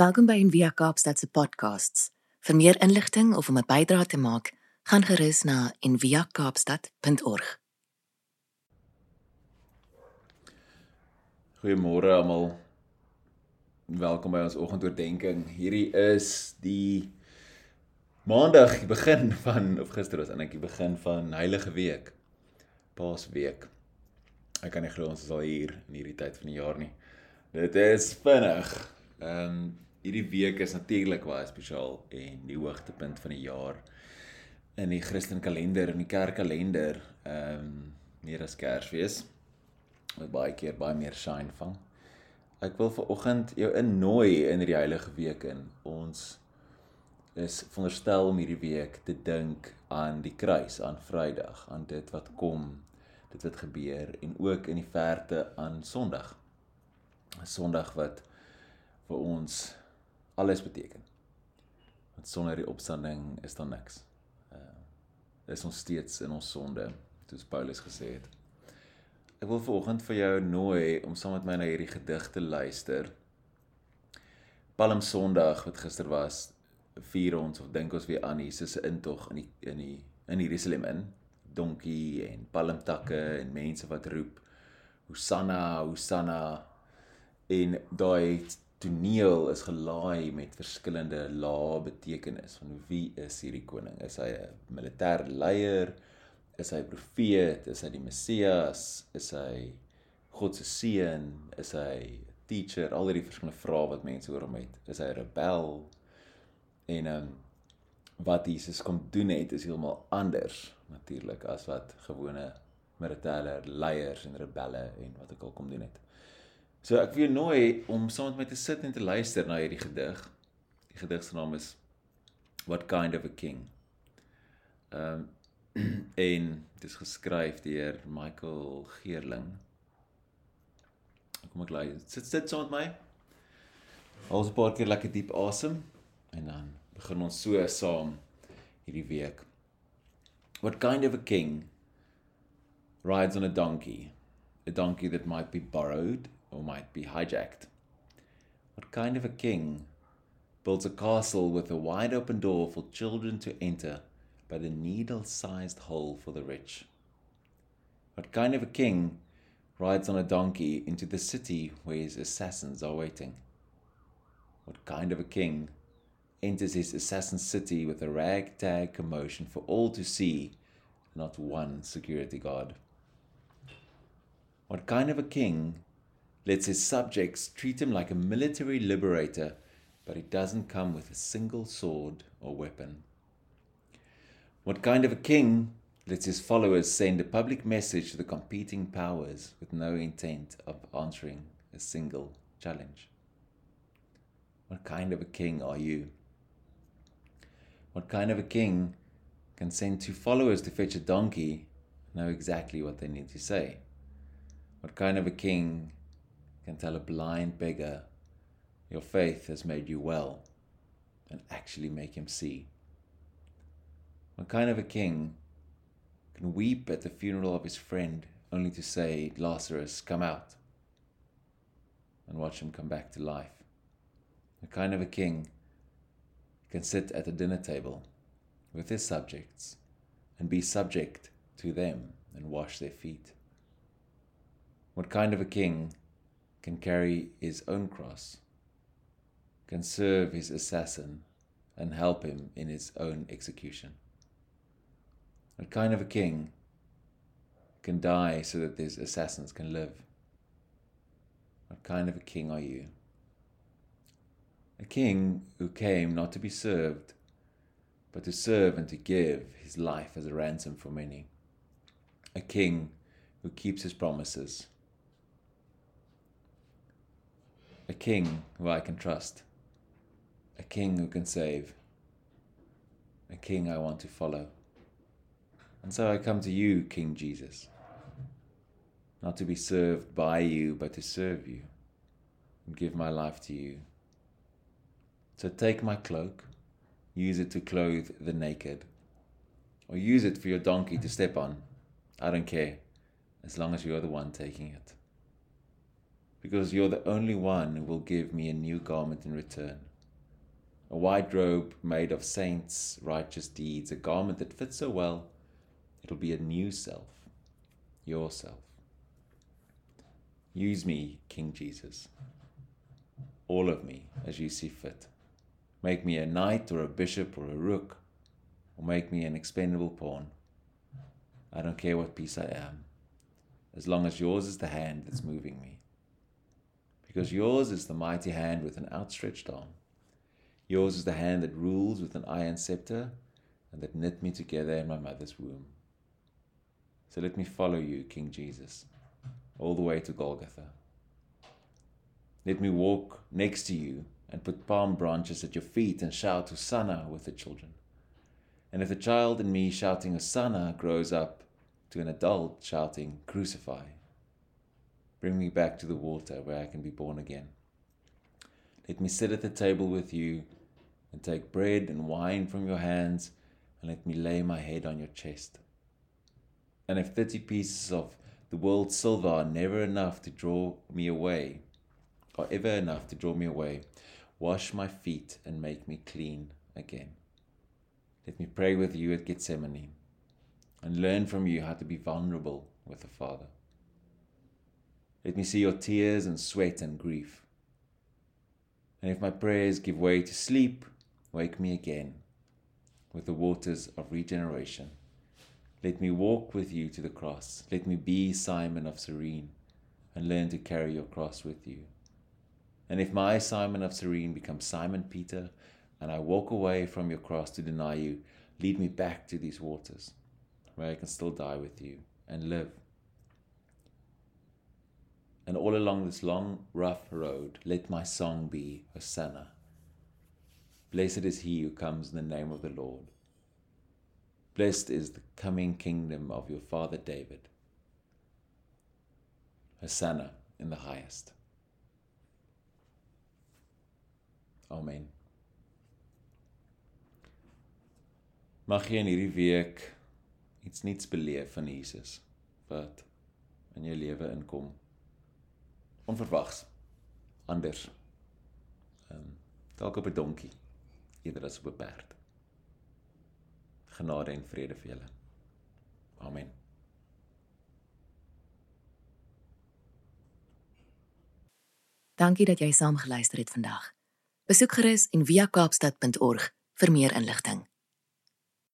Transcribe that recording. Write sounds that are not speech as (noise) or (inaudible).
Welkom by Envia Kaapstad se podcasts. Vir meer inligting of om 'n bydrae te maak, gaan gerus na enviakaapstad.org. Goeiemôre almal. Welkom by ons oggendoordenkings. Hierdie is die Maandag, die begin van of gister was eintlik die begin van Heilige Week. Paasweek. Ek kan nie glo ons is al hier in hierdie tyd van die jaar nie. Dit is vinnig. Ehm um, hierdie week is natuurlik baie spesiaal en die hoogtepunt van die jaar in die Christelike kalender en die kerkkalender. Ehm um, meer as Kersfees. Wat baie keer baie meer shine vang. Ek wil vir oggend jou innooi in hierdie heilige week in. Ons is veronderstel om hierdie week te dink aan die kruis, aan Vrydag, aan dit wat kom, dit wat gebeur en ook in die verte aan Sondag. 'n Sondag wat vir ons alles beteken. Want sonder die opstanding is daar niks. Uh is ons steeds in ons sonde, soos Paulus gesê het. Ek wil vanoggend vir jou nooi om saam met my na hierdie gedig te luister. Palm Sondag wat gister was, vier ons of dink ons weer aan Jesus se intog in die in die in Jerusalem in donkie en palmtakke en mense wat roep Hosanna Hosanna en daai toneel is gelaai met verskillende lae betekenis. Van wie is hierdie koning? Is hy 'n militêre leier? Is hy profeet? Is hy die Messias? Is hy God se seun? Is hy teacher? Al hierdie verskillende vrae wat mense oor hom het. Is hy rebel? En ehm um, wat Jesus kom doen het is heeltemal anders natuurlik as wat gewone militêre leiers en rebelle en wat ek al kom doen het. So ek wil jou nooi om saam met my te sit en te luister na hierdie gedig. Die gedig se naam is What Kind of a King. Ehm um, (clears throat) en dit is geskryf deur Michael Geerling. Kom ek luister. Sit sit saam met my. Ons 'n paar keer lekker diep asem en dan begin ons so saam hierdie week. What kind of a king rides on a donkey? A donkey that might be borrowed or might be hijacked. What kind of a king builds a castle with a wide open door for children to enter but a needle sized hole for the rich? What kind of a king rides on a donkey into the city where his assassins are waiting? What kind of a king enters his assassin city with a ragtag commotion for all to see, not one security guard. What kind of a king lets his subjects treat him like a military liberator, but he doesn't come with a single sword or weapon? What kind of a king lets his followers send a public message to the competing powers with no intent of answering a single challenge? What kind of a king are you? What kind of a king can send two followers to fetch a donkey know exactly what they need to say? What kind of a king can tell a blind beggar, Your faith has made you well, and actually make him see? What kind of a king can weep at the funeral of his friend only to say, Lazarus, come out, and watch him come back to life? What kind of a king can sit at a dinner table with his subjects and be subject to them and wash their feet? What kind of a king can carry his own cross, can serve his assassin, and help him in his own execution? What kind of a king can die so that his assassins can live? What kind of a king are you? a king who came not to be served, but to serve and to give his life as a ransom for many, a king who keeps his promises, a king who I can trust, a king who can save, a king I want to follow. And so I come to you, King Jesus, not to be served by you, but to serve you and give my life to you. So take my cloak, use it to clothe the naked, or use it for your donkey to step on. I don't care, as long as you're the one taking it. Because you're the only one who will give me a new garment in return, a white robe made of saints' righteous deeds, a garment that fits so well, it'll be a new self, yourself. Use me, King Jesus, all of me as you see fit. Make me a knight or a bishop or a rook, or make me an expendable pawn. I don't care what piece I am, as long as yours is the hand that's moving me. Because yours is the mighty hand with an outstretched arm Yours is the hand that rules with an iron scepter and that knit me together in my mother's womb. So let me follow you, King Jesus, all the way to Golgotha. Let me walk next to you and put palm branches at your feet and shout Hosanna with the children. And if the child in me shouting Hosanna grows up to an adult shouting Crucify, bring me back to the water where I can be born again. Let me sit at the table with you and take bread and wine from your hands, and let me lay my head on your chest. And if thirty pieces of the world's silver are never enough to draw me away, or ever enough to draw me away, wash my feet and make me clean again. Let me pray with you at Gethsemane and learn from you how to be vulnerable with the Father. Let me see your tears and sweat and grief. And if my prayers give way to sleep, Wake me again with the waters of regeneration. Let me walk with you to the cross. Let me be Simon of Cyrene and learn to carry your cross with you. And if my Simon of Cyrene becomes Simon Peter and I walk away from your cross to deny you, lead me back to these waters where I can still die with you and live. And all along this long, rough road, let my song be Hosanna. Blessed is he who comes in the name of the Lord. Blessed is the coming kingdom of your father David. Hosanna in the highest. Amen. Mag jy in hierdie week iets nuuts beleef van Jesus wat in jou lewe inkom. Onverwags. Anders. Ehm um, dalk op 'n donkie eerder as op 'n perd. Genade en vrede vir julle. Amen. Dankie dat jy saam geluister het vandag. Besoek gerus en via kaapstad.org vir meer inligting.